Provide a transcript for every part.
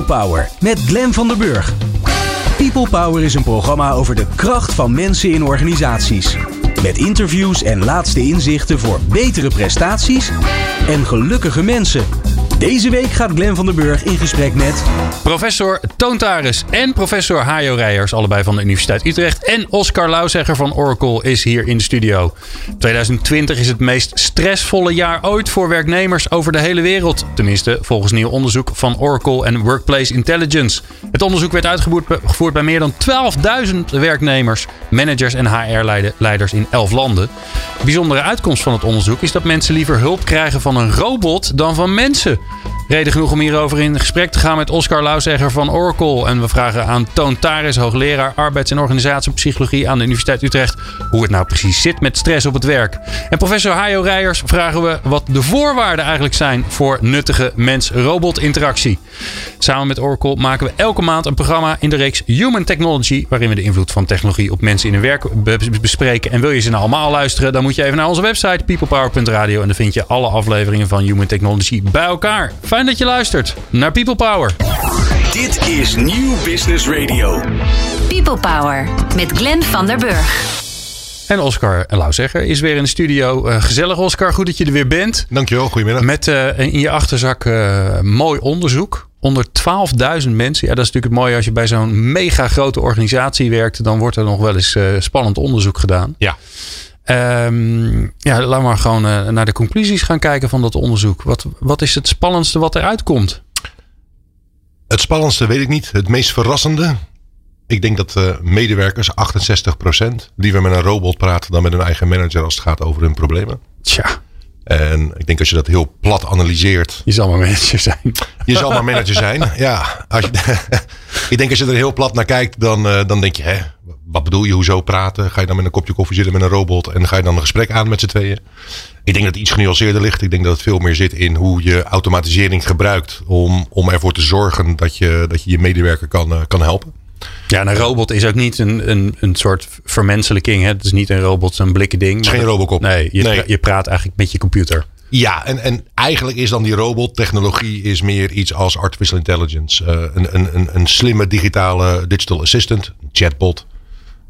People Power met Glen van der Burg. People Power is een programma over de kracht van mensen in organisaties. Met interviews en laatste inzichten voor betere prestaties en gelukkige mensen. Deze week gaat Glenn van der Burg in gesprek met... Professor Toontaris en professor Hajo Reijers, allebei van de Universiteit Utrecht. En Oscar Lauzegger van Oracle is hier in de studio. 2020 is het meest stressvolle jaar ooit voor werknemers over de hele wereld. Tenminste, volgens nieuw onderzoek van Oracle en Workplace Intelligence. Het onderzoek werd uitgevoerd bij meer dan 12.000 werknemers, managers en HR-leiders in 11 landen. De bijzondere uitkomst van het onderzoek is dat mensen liever hulp krijgen van een robot dan van mensen. Reden genoeg om hierover in gesprek te gaan met Oscar Lauzegger van Oracle. En we vragen aan Toon Taris, hoogleraar arbeids- en organisatiepsychologie aan de Universiteit Utrecht, hoe het nou precies zit met stress op het werk. En professor Hajo Rijers vragen we wat de voorwaarden eigenlijk zijn voor nuttige mens-robot interactie. Samen met Oracle maken we elke maand een programma in de reeks Human Technology, waarin we de invloed van technologie op mensen in hun werk bespreken. En wil je ze nou allemaal luisteren, dan moet je even naar onze website peoplepower.radio en dan vind je alle afleveringen van Human Technology bij elkaar. Fijn dat je luistert naar People Power. Dit is Nieuw Business Radio. People Power met Glenn van der Burg. En Oscar Lauzegger is weer in de studio. Uh, gezellig Oscar, goed dat je er weer bent. Dankjewel, goedemiddag. Met uh, in je achterzak uh, mooi onderzoek. Onder 12.000 mensen. Ja, dat is natuurlijk het mooie als je bij zo'n mega grote organisatie werkt. Dan wordt er nog wel eens spannend onderzoek gedaan. Ja. Um, ja, laten we maar gewoon uh, naar de conclusies gaan kijken van dat onderzoek. Wat, wat is het spannendste wat eruit komt? Het spannendste weet ik niet. Het meest verrassende. Ik denk dat uh, medewerkers, 68%, liever met een robot praten dan met hun eigen manager als het gaat over hun problemen. Tja. En ik denk als je dat heel plat analyseert. Je zal maar manager zijn. Je zal maar manager zijn, ja. Als je, ik denk als je er heel plat naar kijkt, dan, uh, dan denk je, hè, wat bedoel je, hoezo praten? Ga je dan met een kopje koffie zitten met een robot en ga je dan een gesprek aan met z'n tweeën? Ik denk dat het iets genuanceerder ligt. Ik denk dat het veel meer zit in hoe je automatisering gebruikt om, om ervoor te zorgen dat je dat je, je medewerker kan, uh, kan helpen. Ja, een robot is ook niet een, een, een soort vermenselijking. Hè? Het is niet een robot, een blikken ding. Het is geen robocop. Nee, je, nee. Pra je praat eigenlijk met je computer. Ja, en, en eigenlijk is dan die robottechnologie is meer iets als artificial intelligence. Uh, een, een, een slimme digitale digital assistant, chatbot.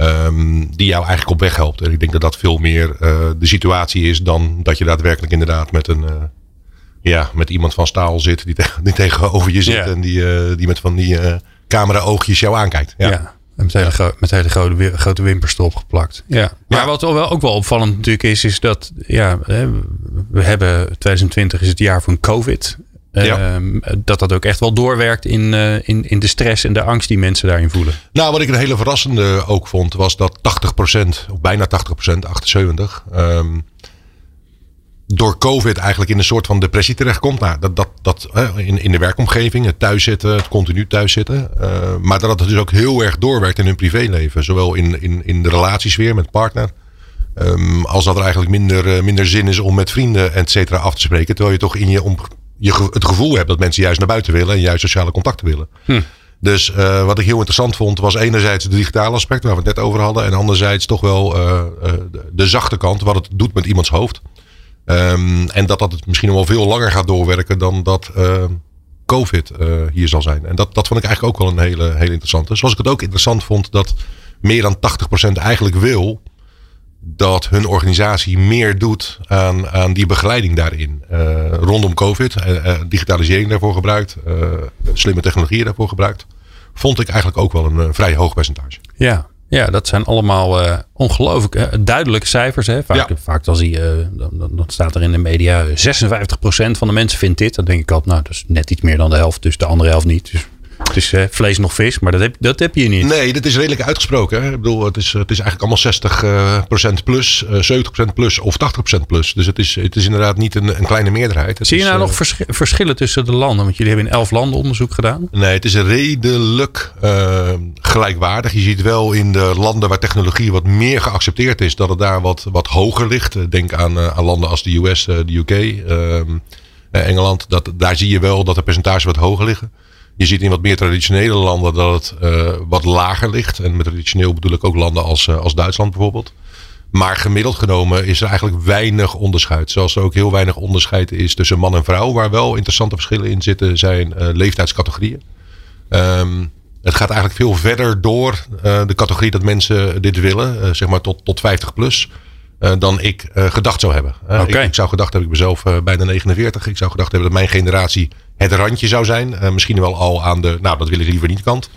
Um, die jou eigenlijk op weg helpt. En ik denk dat dat veel meer uh, de situatie is dan dat je daadwerkelijk inderdaad met een. Uh, ja, met iemand van staal zit die, tegen, die tegenover je zit en die, uh, die met van die camera-oogjes jou aankijkt. Ja. ja. En met hele, gro met hele grote, grote wimpers erop geplakt. Ja. Maar ja. wat wel, ook wel opvallend natuurlijk is, is dat ja, we hebben 2020 is het jaar van COVID. Ja. Uh, dat dat ook echt wel doorwerkt in, uh, in, in de stress en de angst die mensen daarin voelen. Nou, wat ik een hele verrassende ook vond, was dat 80%, of bijna 80%, 78%, um, door COVID eigenlijk in een soort van depressie terechtkomt. Nou, dat, dat, dat in, in de werkomgeving, het thuiszitten, het continu thuiszitten. Uh, maar dat het dus ook heel erg doorwerkt in hun privéleven. Zowel in, in, in de relatiesfeer met partner. Um, als dat er eigenlijk minder, minder zin is om met vrienden, et cetera, af te spreken. Terwijl je toch in je om, je het gevoel hebt dat mensen juist naar buiten willen en juist sociale contacten willen. Hm. Dus uh, wat ik heel interessant vond, was enerzijds het digitale aspect waar we het net over hadden. En anderzijds toch wel uh, uh, de zachte kant, wat het doet met iemands hoofd. Um, en dat dat het misschien nog wel veel langer gaat doorwerken dan dat COVID hier zal zijn. En dat, dat vond ik eigenlijk ook wel een hele, hele interessante. Zoals ik het ook interessant vond dat meer dan 80% eigenlijk wil dat hun organisatie meer doet aan, aan die begeleiding daarin. Uh, rondom COVID, uh, uh, digitalisering daarvoor gebruikt, slimme technologieën daarvoor gebruikt. Vond ik eigenlijk ook wel een vrij hoog percentage. Ja, ja dat zijn allemaal ongelooflijk duidelijke cijfers. Hè? Vaak, ja. vaak dan, zie je, dan, dan, staat er in de media 56% van de mensen vindt dit. Dan denk ik altijd, nou dat is net iets meer dan de helft, dus de andere helft niet. Dus het is uh, vlees nog vis, maar dat heb, dat heb je niet. Nee, dat is redelijk uitgesproken. Hè? Ik bedoel, het is, het is eigenlijk allemaal 60% uh, plus, uh, 70% plus of 80% plus. Dus het is, het is inderdaad niet een, een kleine meerderheid. Het Zie je is, nou nog vers verschillen tussen de landen? Want jullie hebben in elf landen onderzoek gedaan. Nee, het is redelijk gelijkwaardig. Je ziet wel in de landen waar technologie wat meer geaccepteerd is, dat het daar wat, wat hoger ligt. Denk aan, aan landen als de US, de UK, ehm, Engeland. Dat, daar zie je wel dat de percentages wat hoger liggen. Je ziet in wat meer traditionele landen dat het uh, wat lager ligt. En met traditioneel bedoel ik ook landen als, uh, als Duitsland bijvoorbeeld. Maar gemiddeld genomen is er eigenlijk weinig onderscheid. Zoals er ook heel weinig onderscheid is tussen man en vrouw. Waar wel interessante verschillen in zitten zijn uh, leeftijdscategorieën. Ehm, het gaat eigenlijk veel verder door de categorie dat mensen dit willen, zeg maar tot, tot 50 plus. Uh, dan ik gedacht zou hebben. Okay. Ik, ik, zou gedacht hebben, ik ben zelf bijna 49. Ik zou gedacht hebben dat mijn generatie het randje zou zijn. misschien wel al aan de, nou dat wil ik liever niet kant.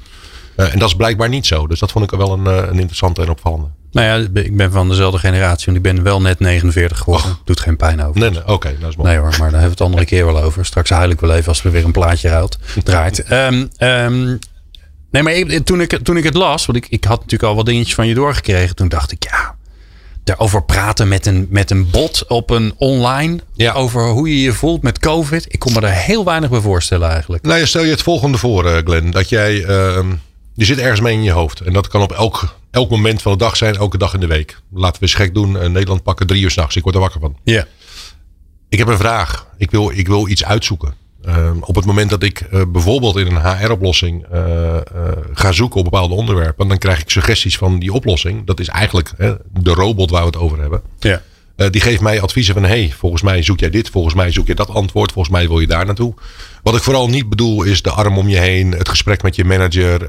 en dat is blijkbaar niet zo. Dus dat vond ik wel een, een interessante en opvallende. Nou ja, ik ben van dezelfde generatie. Want ik ben wel net 49 geworden. Oh. Doet geen pijn over. Nee, nee oké. dat is mooi. Nee hoor, maar daar hebben we het de andere keer wel over. Straks huil ik wel even als we weer een plaatje ruilt, draait. Um, um, nee, maar ik, toen, ik, toen ik het las. Want ik, ik had natuurlijk al wat dingetjes van je doorgekregen. Toen dacht ik, ja, daarover praten met een, met een bot op een online. Ja. Over hoe je je voelt met COVID. Ik kon me daar heel weinig bij voorstellen eigenlijk. Nou, stel je het volgende voor, uh, Glenn. Dat jij, uh, je zit ergens mee in je hoofd. En dat kan op elk, elk moment van de dag zijn, elke dag in de week. Laten we eens gek doen. Uh, Nederland pakken drie uur s'nachts. Ik word er wakker van. Ja. Ik heb een vraag. Ik wil, ik wil iets uitzoeken. Uh, op het moment dat ik uh, bijvoorbeeld in een HR-oplossing uh, ga zoeken op bepaalde onderwerpen, dan krijg ik suggesties van die oplossing. Dat is eigenlijk de robot waar we het over hebben. Ja. die geeft mij adviezen van: hey, volgens mij zoek jij dit, volgens mij zoek je dat antwoord, volgens mij wil je daar naartoe. Wat ik vooral niet bedoel is de arm om je heen, het gesprek met je manager,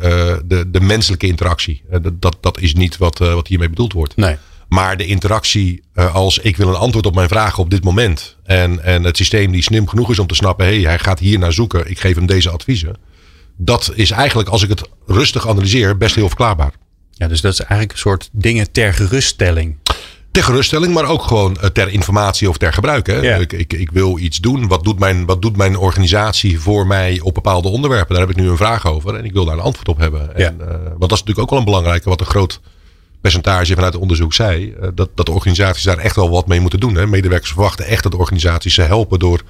de, de menselijke interactie. dat, dat, dat is niet wat, wat hiermee bedoeld wordt. Nee. Maar de interactie uh, als ik wil een antwoord op mijn vraag op dit moment. En, en het systeem die slim genoeg is om te snappen. Hé, hey, hij gaat hier naar zoeken. Ik geef hem deze adviezen. Dat is eigenlijk, als ik het rustig analyseer, best heel verklaarbaar. Ja, dus dat is eigenlijk een soort dingen ter geruststelling. Ter geruststelling, maar ook gewoon ter informatie of ter gebruik. Hè? Ja. Ik, ik, ik wil iets doen. Wat doet, mijn, wat doet mijn organisatie voor mij op bepaalde onderwerpen? Daar heb ik nu een vraag over. En ik wil daar een antwoord op hebben. Ja. En, uh, want dat is natuurlijk ook wel een belangrijke. Wat een groot percentage vanuit het onderzoek zei. Dat, dat de organisaties daar echt wel wat mee moeten doen. Hè. Medewerkers verwachten echt dat de organisaties ze helpen door,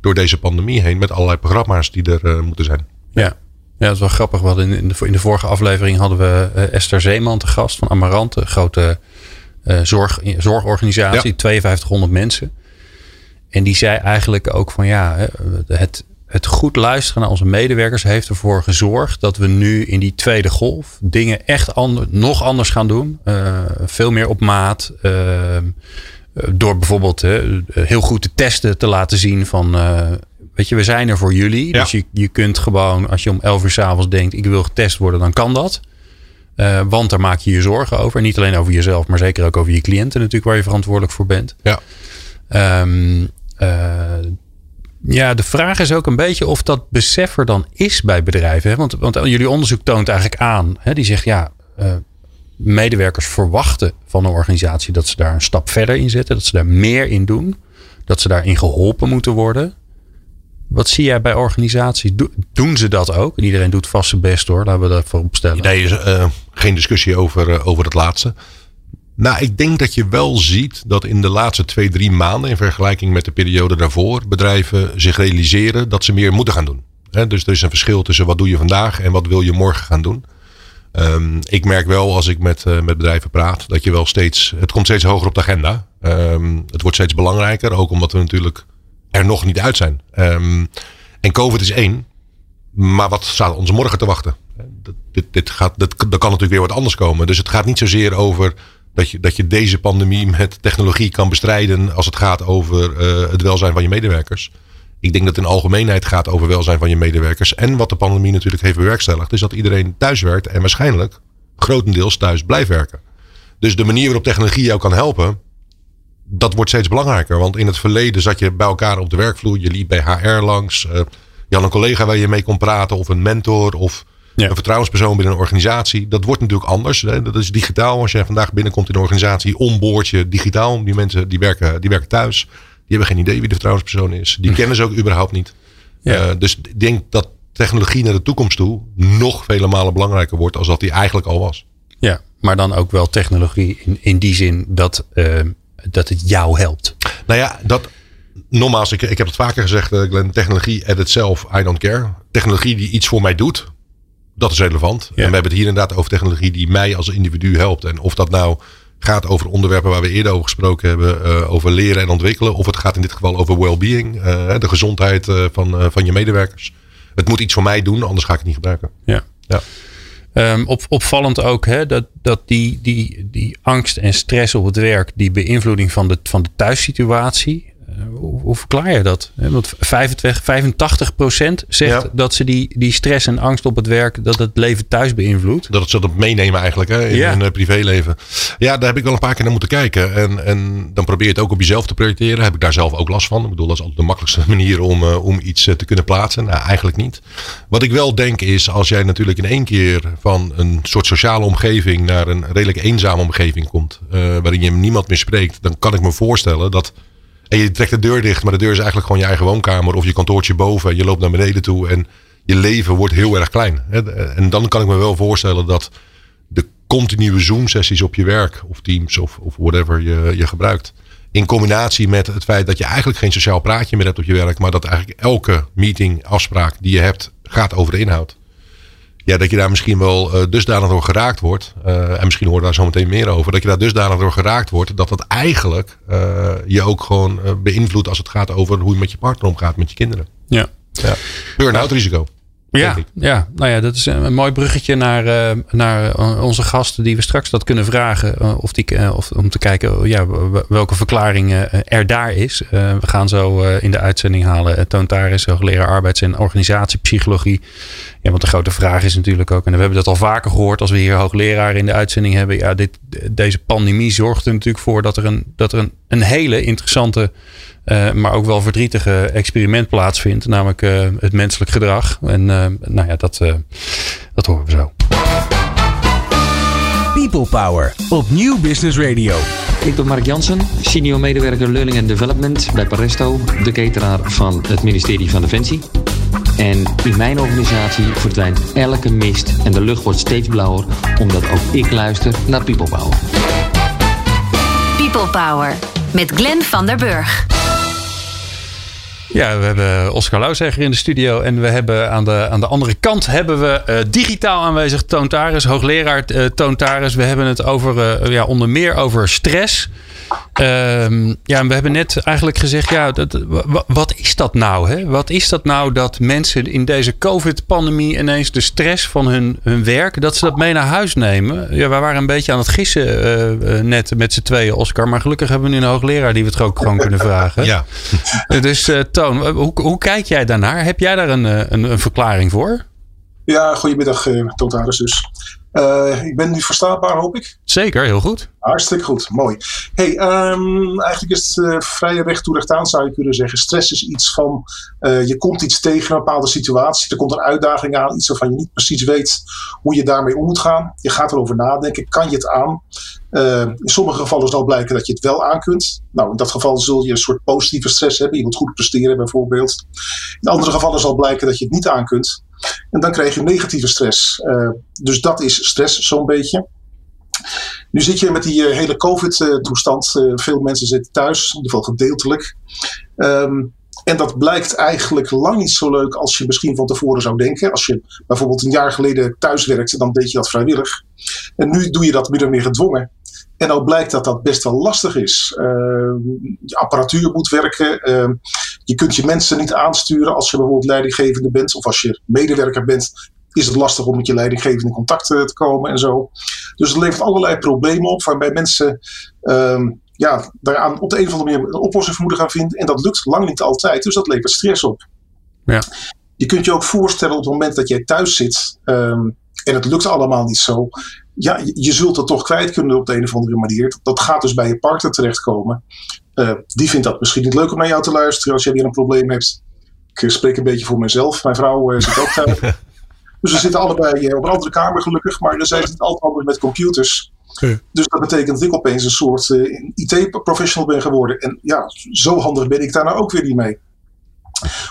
door deze pandemie heen. Met allerlei programma's die er uh, moeten zijn. Ja. ja, dat is wel grappig. Want in, de, in de vorige aflevering hadden we uh, Esther Zeeman te gast van Amarante. Een grote uh, zorg, zorgorganisatie. Ja. 5200 mensen. En die zei eigenlijk ook van ja, het, het goed luisteren naar onze medewerkers heeft ervoor gezorgd dat we nu in die tweede golf dingen echt ander, nog anders gaan doen. Uh, veel meer op maat. Uh, door bijvoorbeeld uh, heel goed de testen te laten zien van. weet je, we zijn er voor jullie. Ja. Dus je, je kunt gewoon, als je om 11 uur s'avonds denkt: ik wil getest worden, dan kan dat. want daar maak je je zorgen over. En niet alleen over jezelf, maar zeker ook over je cliënten, natuurlijk, waar je verantwoordelijk voor bent. Ja. Um, ja, de vraag is ook een beetje of dat besef er dan is bij bedrijven. Hè? Want, want jullie onderzoek toont eigenlijk aan. Hè? Die zegt ja, uh, medewerkers verwachten van een organisatie dat ze daar een stap verder in zetten. Dat ze daar meer in doen. Dat ze daarin geholpen moeten worden. Wat zie jij bij organisaties? Do, doen ze dat ook? En iedereen doet vast zijn best hoor. Laten we dat voorop stellen. Nee, uh, geen discussie over, uh, over het laatste. Nou, ik denk dat je wel ziet dat in de laatste twee, drie maanden, in vergelijking met de periode daarvoor, bedrijven zich realiseren dat ze meer moeten gaan doen. Dus er is een verschil tussen wat doe je vandaag en wat wil je morgen gaan doen. Um, ik merk wel als ik met, uh, met bedrijven praat, dat je wel steeds, het komt steeds hoger op de agenda. Um, het wordt steeds belangrijker, ook omdat we natuurlijk er nog niet uit zijn. Um, en COVID is één, maar wat staat ons morgen te wachten? Dit, dit gaat, er kan natuurlijk weer wat anders komen. Dus het gaat niet zozeer over dat je, dat je deze pandemie met technologie kan bestrijden als het gaat over uh, het welzijn van je medewerkers. Ik denk dat het in algemeenheid gaat over welzijn van je medewerkers. En wat de pandemie natuurlijk heeft bewerkstelligd, is dat iedereen thuis werkt en waarschijnlijk grotendeels thuis blijft werken. Dus de manier waarop technologie jou kan helpen, dat wordt steeds belangrijker. Want in het verleden zat je bij elkaar op de werkvloer, je liep bij HR langs, uh, je had een collega waar je mee kon praten of een mentor of ja. een vertrouwenspersoon binnen een organisatie. Dat wordt natuurlijk anders. Hè? Dat is digitaal. Als je vandaag binnenkomt in een organisatie, onboord je digitaal. Die mensen die werken, die werken thuis. Die hebben geen idee wie de vertrouwenspersoon is. Die kennen ze ook überhaupt niet. Ja. Uh, dus ik denk dat technologie naar de toekomst toe nog vele malen belangrijker wordt als dat die eigenlijk al was. Ja, maar dan ook wel technologie in, in die zin dat, uh, dat het jou helpt. Nou ja, dat, nogmaals, ik, ik heb het vaker gezegd, uh, Glenn, technologie at itself, I don't care. Technologie die iets voor mij doet, dat is relevant. Ja. En we hebben het hier inderdaad over technologie die mij als individu helpt. En of dat nou gaat over onderwerpen waar we eerder over gesproken hebben, uh, over leren en ontwikkelen. Of het gaat in dit geval over well-being, uh, de gezondheid uh, van, van je medewerkers. Het moet iets voor mij doen, anders ga ik het niet gebruiken. Ja. ja. Um, op, opvallend ook hè, dat, dat die, die, die angst en stress op het werk, die beïnvloeding van de, van de thuissituatie. Hoe, hoe, verklaar je dat? Want 25, 85% zegt dat ze die, die stress en angst op het werk, dat het leven thuis beïnvloedt. Dat het ze dat meenemen eigenlijk hè, in ja. hun privéleven. Ja, daar heb ik wel een paar keer naar moeten kijken. En, en dan probeer je het ook op jezelf te projecteren. Heb ik daar zelf ook last van? Ik bedoel, dat is altijd de makkelijkste manier om, om iets te kunnen plaatsen. Nou, eigenlijk niet. Wat ik wel denk is, als jij natuurlijk in één keer van een soort sociale omgeving naar een redelijk eenzame omgeving komt, uh, waarin je niemand meer spreekt, dan kan ik me voorstellen dat. En je trekt de deur dicht, maar de deur is eigenlijk gewoon je eigen woonkamer of je kantoortje boven. En je loopt naar beneden toe en je leven wordt heel erg klein. En dan kan ik me wel voorstellen dat de continue Zoom-sessies op je werk of Teams of, of whatever je, je gebruikt. In combinatie met het feit dat je eigenlijk geen sociaal praatje meer hebt op je werk, maar dat eigenlijk elke meeting, afspraak die je hebt, gaat over de inhoud ja, dat je daar misschien wel uh, dusdanig door geraakt wordt. Uh, en misschien horen we daar zo meteen meer over. Dat je daar dusdanig door geraakt wordt. Dat dat eigenlijk uh, je ook gewoon beïnvloedt als het gaat over hoe je met je partner omgaat, met je kinderen. Ja. ja. Burn-out risico. Ja, ja, nou ja, dat is een mooi bruggetje naar, naar onze gasten die we straks dat kunnen vragen. Of die, of, om te kijken ja, welke verklaring er daar is. we gaan zo in de uitzending halen. Toon Taris, hoogleraar arbeids- en organisatiepsychologie. Ja, want de grote vraag is natuurlijk ook, en we hebben dat al vaker gehoord als we hier hoogleraar in de uitzending hebben. Ja, dit, deze pandemie zorgt er natuurlijk voor dat er een, dat er een, een hele interessante, uh, maar ook wel verdrietige experiment plaatsvindt. Namelijk uh, het menselijk gedrag. En uh, nou ja, dat, dat horen we zo. People Power op Nieuw Business Radio. Ik ben Mark Jansen, senior medewerker Learning and Development bij Paresto, de cateraar van het ministerie van Defensie. En in mijn organisatie verdwijnt elke mist en de lucht wordt steeds blauwer, omdat ook ik luister naar People Power. People Power met Glenn van der Burg. Ja, we hebben Oscar Lauwzegger in de studio. En we hebben aan de, aan de andere kant hebben we uh, digitaal aanwezig Toon Taris, hoogleraar uh, Toon Taris. We hebben het over, uh, ja, onder meer over stress. Um, ja, we hebben net eigenlijk gezegd, ja, dat, wat is dat nou? Hè? Wat is dat nou dat mensen in deze COVID-pandemie ineens de stress van hun, hun werk, dat ze dat mee naar huis nemen? Ja, we waren een beetje aan het gissen uh, net met z'n tweeën, Oscar. Maar gelukkig hebben we nu een hoogleraar die we het ook gewoon kunnen vragen. Ja. Dus uh, Toon, hoe, hoe kijk jij daarnaar? Heb jij daar een, een, een verklaring voor? Ja, goedemiddag, uh, Totaris dus. Uh, ik ben nu verstaanbaar, hoop ik. Zeker, heel goed. Hartstikke goed, mooi. Hey, um, eigenlijk is het uh, vrij recht toe recht aan, zou je kunnen zeggen. Stress is iets van, uh, je komt iets tegen een bepaalde situatie. Er komt een uitdaging aan, iets waarvan je niet precies weet hoe je daarmee om moet gaan. Je gaat erover nadenken, kan je het aan? In sommige gevallen zal blijken dat je het wel aan kunt. Nou, in dat geval zul je een soort positieve stress hebben. Je moet goed presteren bijvoorbeeld. In andere gevallen zal blijken dat je het niet aan kunt. En dan krijg je negatieve stress. Uh, dus dat is stress zo'n beetje. Nu zit je met die uh, hele COVID-toestand. Uh, veel mensen zitten thuis, in ieder geval gedeeltelijk. Um, en dat blijkt eigenlijk lang niet zo leuk als je misschien van tevoren zou denken. Als je bijvoorbeeld een jaar geleden thuis werkte, dan deed je dat vrijwillig. En nu doe je dat min of meer gedwongen. En dan blijkt dat dat best wel lastig is. Uh, je apparatuur moet werken. Uh, je kunt je mensen niet aansturen als je bijvoorbeeld leidinggevende bent. Of als je medewerker bent, is het lastig om met je leidinggevende in contact te komen en zo. Dus het levert allerlei problemen op waarbij mensen uh, ja, daaraan op de een of andere manier een oplossing voor moeten gaan vinden. En dat lukt lang niet altijd, dus dat levert stress op. Ja. Je kunt je ook voorstellen op het moment dat jij thuis zit um, en het lukt allemaal niet zo. Ja, je zult het toch kwijt kunnen op de een of andere manier. Dat gaat dus bij je partner terechtkomen. Uh, die vindt dat misschien niet leuk om naar jou te luisteren als jij weer een probleem hebt. Ik spreek een beetje voor mezelf. Mijn vrouw uh, zit ook thuis. dus we zitten allebei op een andere kamer gelukkig. Maar dan zijn ze niet altijd handig met computers. Dus dat betekent dat ik opeens een soort IT-professional ben geworden. En ja, zo handig ben ik daar nou ook weer niet mee.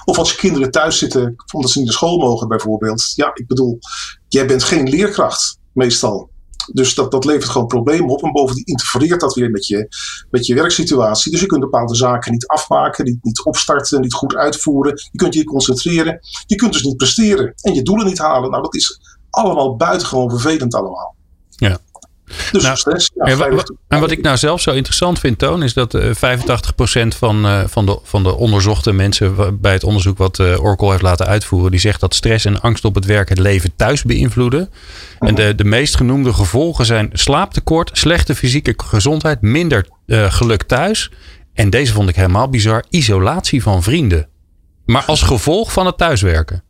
Of als je kinderen thuis zitten, omdat ze niet naar school mogen bijvoorbeeld. Ja, ik bedoel, jij bent geen leerkracht meestal. Dus dat, dat levert gewoon problemen op. En bovendien interfereert dat weer met je, met je werksituatie. Dus je kunt bepaalde zaken niet afmaken, niet, niet opstarten, niet goed uitvoeren. Je kunt je concentreren. Je kunt dus niet presteren en je doelen niet halen. Nou, dat is allemaal buitengewoon vervelend allemaal. Ja. Dus nou, stress. Ja, en wat ik nou zelf zo interessant vind, Toon, is dat uh, 85% van, uh, van, de, van de onderzochte mensen bij het onderzoek wat uh, Oracle heeft laten uitvoeren, die zegt dat stress en angst op het werk het leven thuis beïnvloeden. En de, de meest genoemde gevolgen zijn slaaptekort, slechte fysieke gezondheid, minder geluk thuis En deze vond ik helemaal bizar. Isolatie van vrienden. Maar als gevolg van het thuiswerken.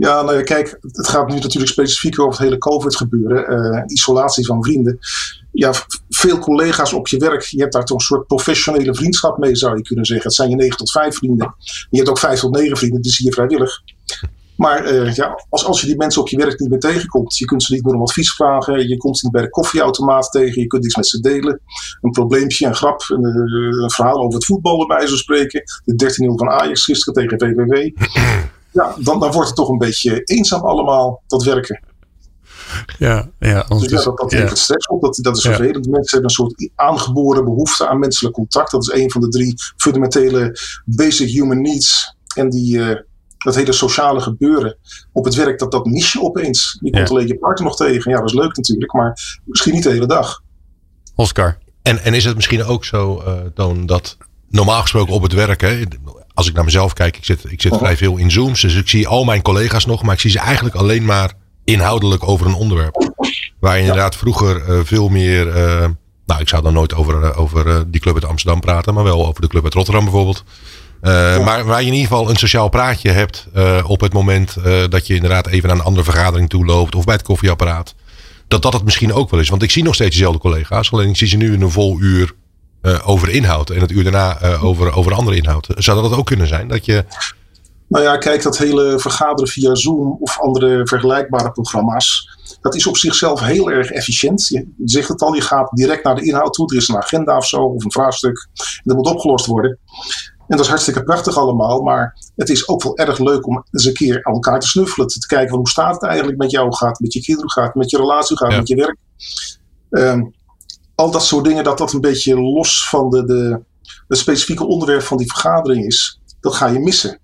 Ja, nou ja, kijk, het gaat nu natuurlijk specifiek over het hele COVID-gebeuren. Uh, isolatie van vrienden. Ja, veel collega's op je werk. Je hebt daar toch een soort professionele vriendschap mee, zou je kunnen zeggen. Het zijn je 9 tot 5 vrienden. Je hebt ook 5 tot 9 vrienden, die zie je vrijwillig. Maar uh, ja, als, als je die mensen op je werk niet meer tegenkomt, je kunt ze niet meer om advies vragen, je komt ze niet bij de koffieautomaat tegen, je kunt iets met ze delen. Een probleempje, een grap, een, eh, verhaal over het voetballen bij zo spreken. De 13-0 van Ajax gisteren tegen VVV. Ja, dan, dan wordt het toch een beetje eenzaam allemaal, dat werken. Ja, ja, dus ja, dat, dat levert stress op. Dat, dat is vervelend. Ja. Mensen hebben een soort aangeboren behoefte aan menselijk contact. Dat is een van de drie fundamentele basic human needs. En die, uh, dat hele sociale gebeuren op het werk, dat, dat mis je opeens. Je komt alleen je partner nog tegen. Ja, dat is leuk natuurlijk, maar misschien niet de hele dag. Oscar. En, en is het misschien ook zo, uh, Toon, dat normaal gesproken op het werk, hè, als ik naar mezelf kijk, ik zit, ik zit vrij veel in Zooms, dus ik zie al mijn collega's nog, maar ik zie ze eigenlijk alleen maar inhoudelijk over een onderwerp. Waar je inderdaad vroeger uh, veel meer, uh, nou ik zou dan nooit over, uh, over die club uit Amsterdam praten, maar wel over de club uit Rotterdam bijvoorbeeld. Ja. Maar waar je in ieder geval een sociaal praatje hebt op het moment dat je inderdaad even naar een andere vergadering toe loopt of bij het koffieapparaat. Dat dat het misschien ook wel is. Want ik zie nog steeds dezelfde collega's, alleen ik zie ze nu in een vol uur over inhoud en het uur daarna over, over andere inhoud. Zou dat ook kunnen zijn? Dat je nou ja, kijk, dat hele vergaderen via Zoom of andere vergelijkbare programma's. Dat is op zichzelf heel erg efficiënt. Je zegt het al, je gaat direct naar de inhoud toe. Er is een agenda of zo, of een vraagstuk. En dat moet opgelost worden. En dat is hartstikke prachtig allemaal. Maar het is ook wel erg leuk om eens een keer aan elkaar te snuffelen. Te kijken hoe staat het eigenlijk met jou gaat, met je kinderen gaat, met je relatie gaat, ja. met je werk. Um, al dat soort dingen, dat dat een beetje los van de, de, het specifieke onderwerp van die vergadering is. Dat ga je missen.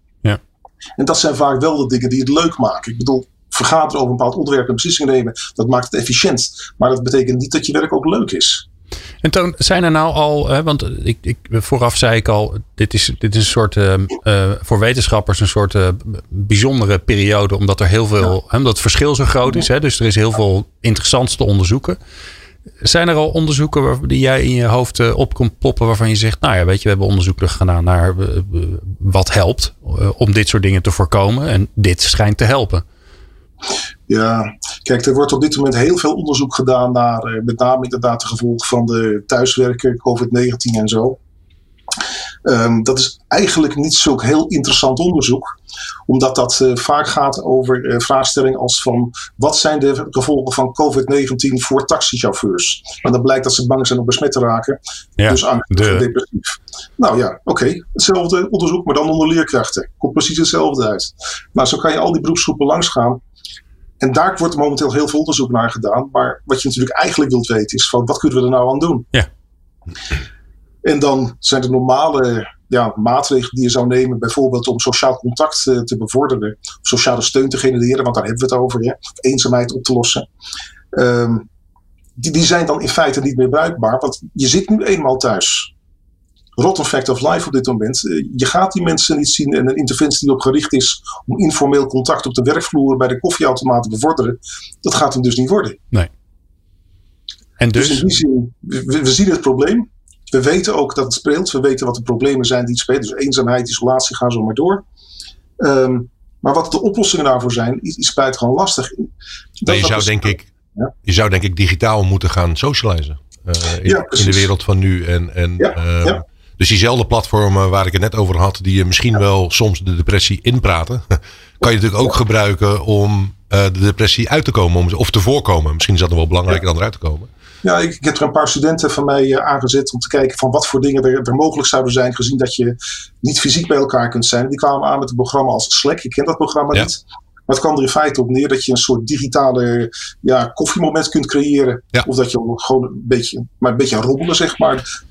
En dat zijn vaak wel de dingen die het leuk maken. Ik bedoel, vergaderen over een bepaald onderwerp en beslissingen nemen, dat maakt het efficiënt. Maar dat betekent niet dat je werk ook leuk is. En Toon, zijn er nou al, hè, want ik, ik, vooraf zei ik al, dit is, dit is een soort, uh, uh, voor wetenschappers een soort uh, bijzondere periode, omdat er heel veel, ja. hè, omdat het verschil zo groot is. Hè, dus er is heel veel interessants te onderzoeken. Zijn er al onderzoeken die jij in je hoofd uh, op komt poppen waarvan je zegt, nou ja, weet je, we hebben onderzoeken gedaan naar uh, wat helpt om dit soort dingen te voorkomen en dit schijnt te helpen? Ja, kijk, er wordt op dit moment heel veel onderzoek gedaan naar met name inderdaad de gevolgen van de thuiswerken, COVID-19 en zo. Um, dat is eigenlijk niet zo'n heel interessant onderzoek, omdat dat uh, vaak gaat over uh, vraagstellingen als van wat zijn de gevolgen van COVID-19 voor taxichauffeurs? En dan blijkt dat ze bang zijn om besmet te raken, ja, dus angstig en depressief. Nou ja, oké, okay. hetzelfde onderzoek, maar dan onder leerkrachten. Komt precies hetzelfde uit. Maar zo kan je al die beroepsgroepen langsgaan. En daar wordt momenteel heel veel onderzoek naar gedaan. Maar wat je natuurlijk eigenlijk wilt weten is van wat kunnen we er nou aan doen? Ja. En dan zijn er normale ja, maatregelen die je zou nemen, bijvoorbeeld om sociaal contact uh, te bevorderen, of sociale steun te genereren, want daar hebben we het over, hè, of eenzaamheid op te lossen. Um, die, die zijn dan in feite niet meer bruikbaar, want je zit nu eenmaal thuis. Rotten fact of life op dit moment. Uh, je gaat die mensen niet zien en een interventie die erop gericht is om informeel contact op de werkvloer bij de koffieautomaat te bevorderen, dat gaat hem dus niet worden. Nee. En dus? dus in die zin, we, we zien het probleem. We weten ook dat het speelt. We weten wat de problemen zijn die het spelen. Dus eenzaamheid, isolatie, gaan zo maar door. Um, maar wat de oplossingen daarvoor zijn, is, is buitengewoon lastig. Dat, je, zou, denk ik, ja? je zou denk ik digitaal moeten gaan socializen. Uh, in, ja, in, de wereld van nu. En, en, ja, uh, Dus diezelfde platformen waar ik het net over had, die je misschien wel soms de depressie inpraten, kan je natuurlijk ook gebruiken om uh, de depressie uit te komen om, of te voorkomen. Misschien is dat nog wel belangrijker dan eruit te komen. Ja, ik, ik, heb er een paar studenten van mij uh, aangezet om te kijken van wat voor dingen er, er, mogelijk zouden zijn, gezien dat je niet fysiek bij elkaar kunt zijn. Die kwamen aan met een programma als Slack. Ik ken dat programma ja. niet. Maar het kwam er in feite op neer dat je een soort digitale ja, koffiemoment kunt creëren. Ja. Of dat je gewoon een beetje, maar een beetje rommelen, zeg maar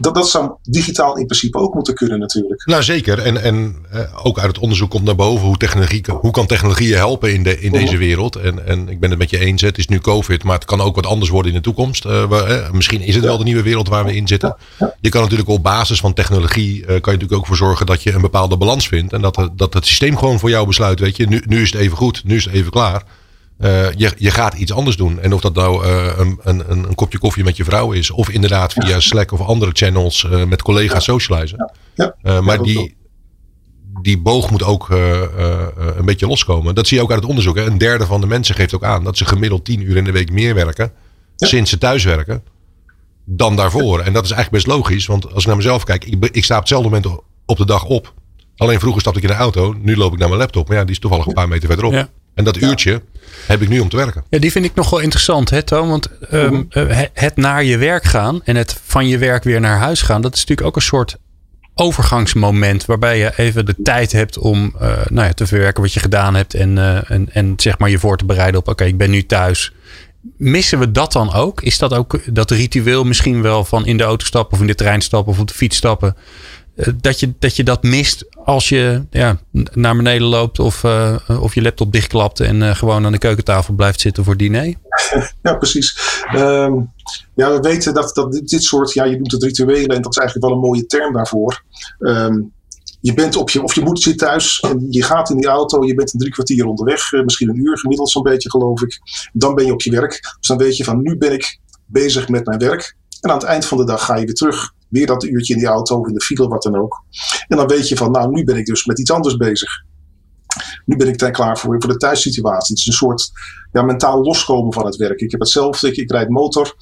dat, dat zou digitaal in principe ook moeten kunnen natuurlijk. Nou zeker. En, en uh, ook uit het onderzoek komt naar boven hoe, technologie, hoe kan technologie je helpen in, de, in deze wereld. En, en ik ben het met je eens. Het is nu COVID, maar het kan ook wat anders worden in de toekomst. Uh, we, uh, misschien is het wel de nieuwe wereld waar we in zitten. Je kan natuurlijk op basis van technologie kan je natuurlijk ook voor zorgen dat je een bepaalde balans vindt. En dat, dat het systeem gewoon voor jou besluit. Weet je, nu, nu is het even goed, nu is het even klaar. Uh, je, je gaat iets anders doen. En of dat nou uh, een, een, een kopje koffie met je vrouw is. Of inderdaad via Slack of andere channels uh, met collega's ja. socializen. Ja. Ja. maar die, die boog moet ook een beetje loskomen. Dat zie je ook uit het onderzoek. Hè. Een derde van de mensen geeft ook aan dat ze gemiddeld tien uur in de week meer werken. Sinds ze thuis werken. Dan daarvoor. En dat is eigenlijk best logisch. Want als ik naar mezelf kijk. Ik, ik sta op hetzelfde moment op de dag op. Alleen vroeger stapte ik in de auto. Nu loop ik naar mijn laptop. Maar ja, die is toevallig een paar meter verderop. En dat uurtje heb ik nu om te werken. Ja, die vind ik nog wel interessant, hè, Toon? Want um, het naar je werk gaan en het van je werk weer naar huis gaan, dat is natuurlijk ook een soort overgangsmoment waarbij je even de tijd hebt om uh, nou ja, te verwerken wat je gedaan hebt en, uh, en, en zeg maar je voor te bereiden op oké, okay, ik ben nu thuis. Missen we dat dan ook? Is dat ook dat ritueel misschien wel van in de auto stappen of in de trein stappen of op de fiets stappen? Eh, dat je, dat je dat mist als je ja, naar beneden loopt of, uh, of je laptop dichtklapt en uh, gewoon aan de keukentafel blijft zitten voor diner? Ja, precies. Um, ja, we weten dat, dat dit, soort, ja, je noemt het rituelen en dat is eigenlijk wel een mooie term daarvoor. Um, je bent op je, of je moet zitten thuis en je gaat in die auto, je bent een drie kwartier onderweg, misschien een uur gemiddeld zo'n beetje geloof ik. Dan ben je op je werk. Dus dan weet je van nu ben ik bezig met mijn werk. En aan het eind van de dag ga je weer terug weer dat uurtje in die auto of in de file, wat dan ook. En dan weet je van, nou, nu ben ik dus met iets anders bezig. Nu ben ik daar klaar voor, voor de thuissituatie. Het is een soort ja, mentaal loskomen van het werk. Ik heb hetzelfde, ik, ik rijd motor.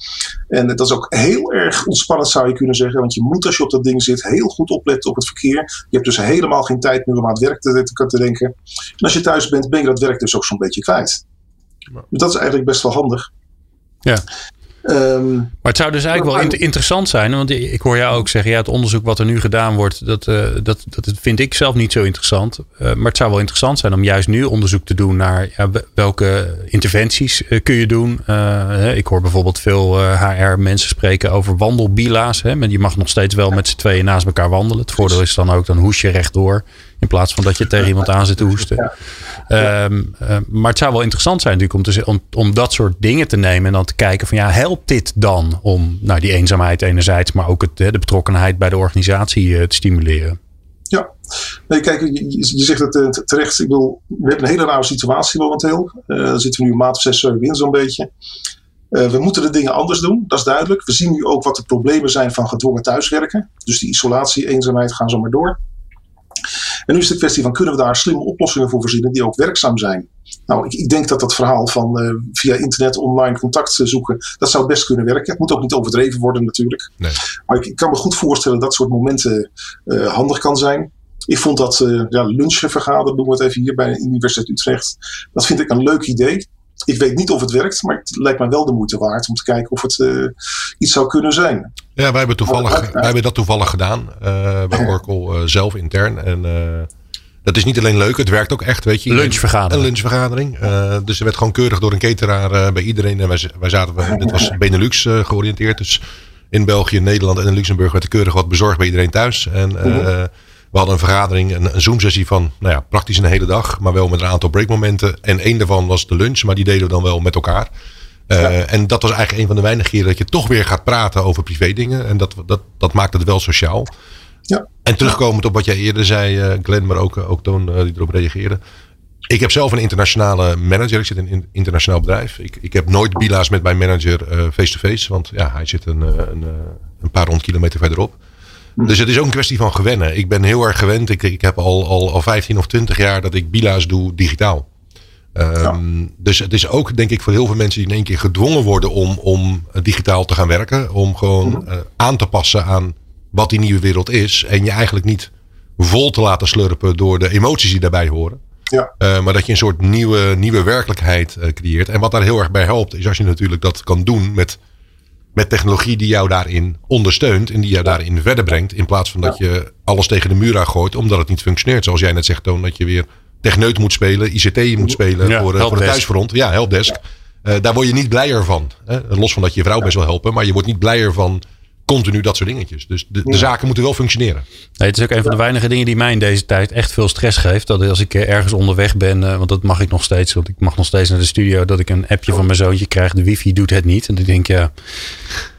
En dat is ook heel erg ontspannend, zou je kunnen zeggen. Want je moet, als je op dat ding zit, heel goed opletten op het verkeer. Je hebt dus helemaal geen tijd meer om aan het werk te, te, te denken. En als je thuis bent, ben je dat werk dus ook zo'n beetje kwijt. Dus dat is eigenlijk best wel handig. Ja. Um, maar het zou dus eigenlijk wel interessant zijn. Want ik hoor jou ook zeggen, ja, het onderzoek wat er nu gedaan wordt, dat, uh, dat, dat vind ik zelf niet zo interessant. Uh, maar het zou wel interessant zijn om juist nu onderzoek te doen naar ja, welke interventies uh, kun je doen. ik hoor bijvoorbeeld veel HR-mensen spreken over wandelbila's. Hè, maar je mag nog steeds wel met z'n tweeën naast elkaar wandelen. Het voordeel is dan ook, dan hoes je rechtdoor. In plaats van dat je tegen iemand aan zit te hoesten. Um, uh, maar het zou wel interessant zijn natuurlijk om, te, om, om dat soort dingen te nemen. En dan te kijken van ja, helpt dit dan om nou, die eenzaamheid enerzijds. Maar ook het, de betrokkenheid bij de organisatie uh, te stimuleren. Ja, nee, kijk, je, je zegt het uh, terecht. Ik bedoel, we hebben een hele rare situatie momenteel. Uh, dan zitten we nu een maand of zes, zeven in zo'n beetje. Uh, we moeten de dingen anders doen, dat is duidelijk. We zien nu ook wat de problemen zijn van gedwongen thuiswerken. Dus die isolatie, eenzaamheid gaan zo maar door. En nu is de kwestie van kunnen we daar slimme oplossingen voor verzinnen die ook werkzaam zijn. Nou, ik, ik denk dat dat verhaal van uh, via internet online contact zoeken, dat zou best kunnen werken. Het moet ook niet overdreven worden natuurlijk. Nee. Maar ik, ik, kan me goed voorstellen dat soort momenten uh, handig kan zijn. Ik vond dat uh, ja, lunchvergaderen, doen we het even hier bij de Universiteit Utrecht. Dat vind ik een leuk idee. Ik weet niet of het werkt, maar het lijkt mij wel de moeite waard om te kijken of het uh, iets zou kunnen zijn. Ja, wij hebben, toevallig, wij hebben dat toevallig gedaan uh, bij Oracle uh, zelf intern. En dat is niet alleen leuk, het werkt ook echt. Weet je, lunchvergadering. Een lunchvergadering. dus er werd gewoon keurig door een cateraar bij iedereen. En wij, wij zaten, dit was Benelux georiënteerd. Dus in België, Nederland en in Luxemburg werd er keurig wat bezorgd bij iedereen thuis. En mhm. We hadden een vergadering, een, een Zoom-sessie van nou ja, praktisch een hele dag, maar wel met een aantal breakmomenten. En één daarvan was de lunch, maar die deden we dan wel met elkaar. Uh, En dat was eigenlijk een van de weinige keren dat je toch weer gaat praten over privé dingen. En dat, dat, dat maakt het wel sociaal. Ja. En terugkomend op wat jij eerder zei, uh, Glenn, maar ook, ook Toon uh, die erop reageerde. Ik heb zelf een internationale manager. Ik zit in een internationaal bedrijf. Ik, ik heb nooit bila's met mijn manager face-to-face. -face, want ja, hij zit een, een, een paar honderd kilometer verderop. Dus het is ook een kwestie van gewennen. Ik ben heel erg gewend. Ik, ik heb al, al, al 15 of 20 jaar dat ik bila's doe digitaal. Um, Dus het is ook, denk ik, voor heel veel mensen die in één keer gedwongen worden om, om digitaal te gaan werken. Om gewoon mhm. uh, aan te passen aan wat die nieuwe wereld is. En je eigenlijk niet vol te laten slurpen door de emoties die daarbij horen. Ja. Uh, maar dat je een soort nieuwe, nieuwe werkelijkheid uh, creëert. En wat daar heel erg bij helpt, is als je natuurlijk dat kan doen met met technologie die jou daarin ondersteunt en die jou daarin verder brengt. In plaats van dat je alles tegen de muur aan gooit omdat het niet functioneert. Zoals jij net zegt, Toon, dat je weer techneut moet spelen, ICT moet spelen voor, eh, voor de thuisfront. Ja, helpdesk. Uh, daar word je niet blijer van. Hè? Los van dat je je vrouw best wel helpen, maar je wordt niet blijer van continu dat soort dingetjes. Dus de, de zaken moeten wel functioneren. Nee, het is ook een van de weinige dingen die mij in deze tijd echt veel stress geeft. Dat als ik eh, ergens onderweg ben, uh, want dat mag ik nog steeds, want ik mag nog steeds naar de studio, dat ik een appje van mijn zoontje krijg. De wifi doet het niet. En dan denk ik, ja,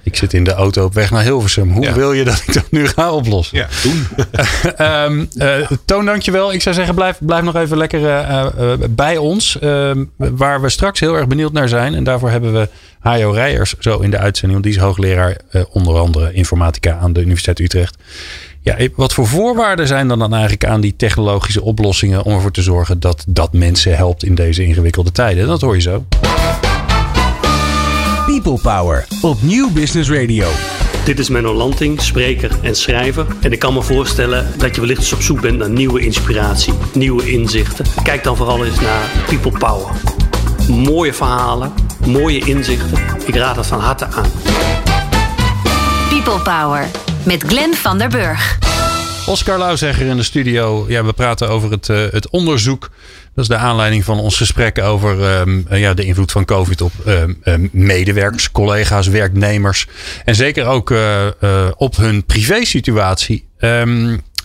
Ik zit in de auto op weg naar Hilversum. Hoe Ja. wil je dat ik dat nu ga oplossen? Ja, doen. Ehm eh, Toon, dankjewel. Ik zou zeggen, blijf, blijf nog even lekker eh, eh, bij ons. Ehm, waar we straks heel erg benieuwd naar zijn. En daarvoor hebben we Hajo Rijers zo in de uitzending. Want die is hoogleraar onder andere informatica aan de Universiteit Utrecht. Ja, wat voor voorwaarden zijn er dan eigenlijk aan die technologische oplossingen om ervoor te zorgen dat dat mensen helpt in deze ingewikkelde tijden? Dat hoor je zo. People Power op Nieuw Business Radio. Dit is Menno Lanting, spreker en schrijver. En ik kan me voorstellen dat je wellicht eens op zoek bent naar nieuwe inspiratie, nieuwe inzichten. Kijk dan vooral eens naar People Power. Mooie verhalen, mooie inzichten. Ik raad het van harte aan. People Power met Glenn van der Burg. Oscar Lauzegger in de studio. Ja, we praten over het, eh, het onderzoek. Dat is de aanleiding van ons gesprek over ehm, eh, ja, de invloed van COVID op ehm, ehm, medewerkers, collega's, werknemers. En zeker ook eh, op hun privésituatie.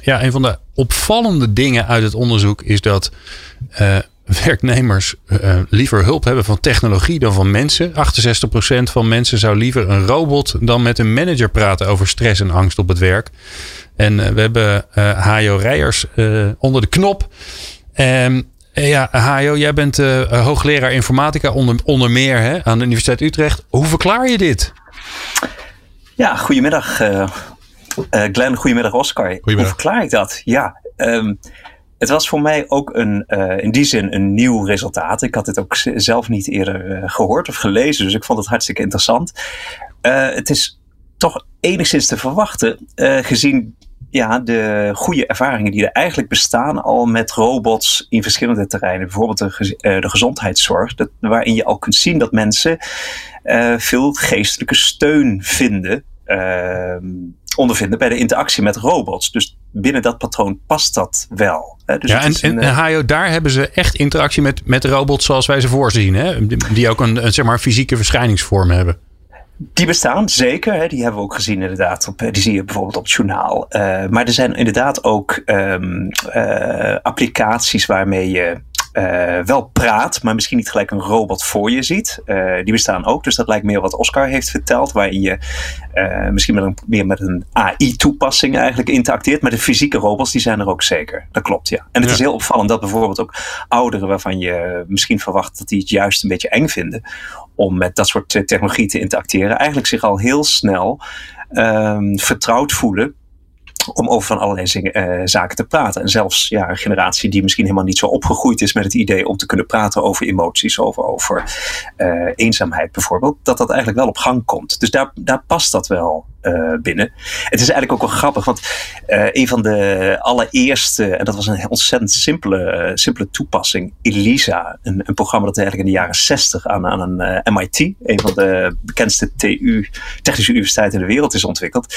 Ja, een van de opvallende dingen uit het onderzoek is dat werknemers eh, liever hulp hebben van technologie dan van mensen. 68% van mensen zou liever een robot dan met een manager praten over stress en angst op het werk. En eh, we hebben eh Hajo Rijers eh, onder de knop. Ehm, eh, ja, Hajo, jij bent eh, hoogleraar informatica onder, onder meer hè, aan de Universiteit Utrecht. Hoe verklaar je dit? Ja, goedemiddag uh, uh, Glenn, goedemiddag Oscar. Goedemiddag. Hoe verklaar ik dat? Ja, um, het was voor mij ook een, uh, in die zin een nieuw resultaat. Ik had dit ook zelf niet eerder uh, gehoord of gelezen, dus ik vond het hartstikke interessant. Uh, het is toch enigszins te verwachten, gezien ja, de goede ervaringen die er eigenlijk bestaan al met robots in verschillende terreinen. Bijvoorbeeld de, de gezondheidszorg, dat, waarin je al kunt zien dat mensen veel geestelijke steun vinden. Uh, ondervinden bij de interactie met robots. Dus binnen dat patroon past dat wel. Hè? Dus ja, en, een, en Hajo, daar hebben ze echt interactie met, met robots zoals wij ze voorzien. Hè? Die ook een, een, zeg maar, fysieke verschijningsvorm hebben. Die bestaan zeker. Hè. Die hebben we ook gezien inderdaad. Op, die zie je bijvoorbeeld op het journaal. Uh, maar er zijn inderdaad ook um, uh, applicaties waarmee je uh, wel praat, maar misschien niet gelijk een robot voor je ziet. Uh, die bestaan ook, dus dat lijkt meer wat Oscar heeft verteld, waarin je uh, misschien met een, meer met een AI-toepassing eigenlijk interacteert. Maar de fysieke robots, die zijn er ook zeker. Dat klopt, ja. En het ja. is heel opvallend dat bijvoorbeeld ook ouderen, waarvan je misschien verwacht dat die het juist een beetje eng vinden, om met dat soort technologie te interacteren, eigenlijk zich al heel snel um, vertrouwd voelen om over van allerlei uh, zaken te praten. En zelfs ja, een generatie die misschien helemaal niet zo opgegroeid is met het idee om te kunnen praten over emoties, over, over uh, eenzaamheid bijvoorbeeld, dat dat eigenlijk wel op gang komt. Dus daar, daar past dat wel uh, binnen. Het is eigenlijk ook wel grappig, want een van de allereerste, en dat was een ontzettend simpele, simpele toepassing, ELISA, een, een programma dat eigenlijk in de jaren 60 aan, aan een MIT, een van de bekendste TU, technische universiteiten in de wereld, is ontwikkeld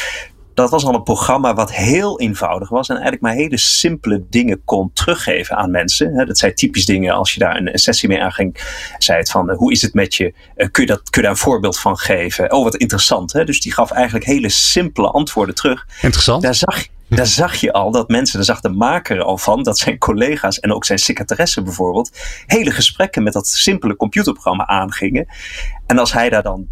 dat was al een programma wat heel eenvoudig was en eigenlijk maar hele simpele dingen kon teruggeven aan mensen. Dat zijn typisch dingen als je daar een sessie mee aanging. Zei het van, hoe is het met je? Kun je, dat, kun je daar een voorbeeld van geven? Oh, wat interessant. Hè? Dus die gaf eigenlijk hele simpele antwoorden terug. Interessant. Daar zag, daar zag je al dat mensen, daar zag de maker al van, dat zijn collega's en ook zijn secretaresse bijvoorbeeld, hele gesprekken met dat simpele computerprogramma aangingen. En als hij daar dan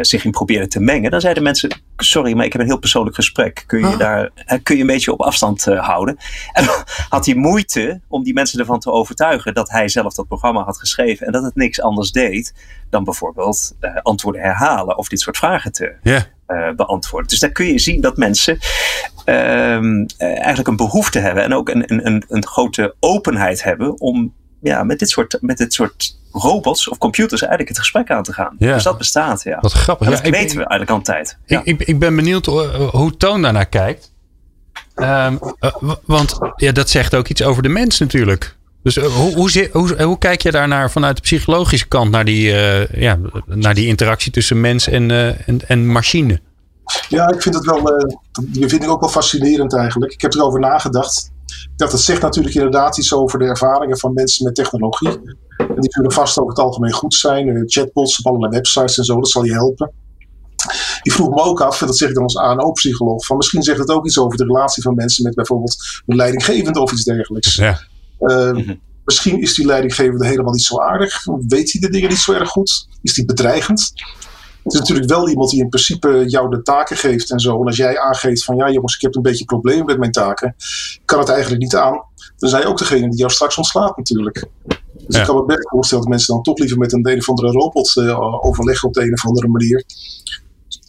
zich in probeerde te mengen, dan zeiden mensen: Sorry, maar ik heb een heel persoonlijk gesprek. Kun je, oh. daar, kun je een beetje op afstand uh, houden? En had hij moeite om die mensen ervan te overtuigen dat hij zelf dat programma had geschreven en dat het niks anders deed dan bijvoorbeeld antwoorden herhalen of dit soort vragen te yeah. beantwoorden. Dus daar kun je zien dat mensen ehm, eigenlijk een behoefte hebben en ook een, een, een grote openheid hebben om ja, met, dit soort, met dit soort robots of computers eigenlijk het gesprek aan te gaan. Ja. Dus dat bestaat, ja. Wat grappig. En dat ja, weten ik, we eigenlijk al een tijd. Ja. Ik, ik, ik, ben benieuwd hoe Toon daarnaar kijkt. Um, uh, want ja, dat zegt ook iets over de mens natuurlijk. Dus uh, hoe, hoe, hoe, hoe, kijk je daarnaar vanuit de psychologische kant naar die, uh, ja, naar die interactie tussen mens en, en, en machine? Ja, ik vind het wel, die vind ik ook wel fascinerend eigenlijk. Ik heb erover nagedacht. Ik dacht, het zegt natuurlijk inderdaad iets over de ervaringen van mensen met technologie. En die zullen vast over het algemeen goed zijn. Chatbots op allerlei websites en zo, dat zal je helpen. Die vroeg me ook af, en dat zeg ik dan als ANO-psycholoog, van misschien zegt het ook iets over de relatie van mensen met bijvoorbeeld een leidinggevende of iets dergelijks. Ja. Uh, mm-hmm. Misschien is die leidinggevende helemaal niet zo aardig. Weet hij de dingen niet zo erg goed? Is die bedreigend? Het is natuurlijk wel iemand die in principe jou de taken geeft en zo. En als jij aangeeft van ja jongens, ik heb een beetje problemen met mijn taken, kan het eigenlijk niet aan. Dan zijn je ook degene die jou straks ontslaat natuurlijk. Dus ik kan me best voorstellen dat mensen dan toch liever met een, een of andere robot uh, overleggen op de een of andere manier.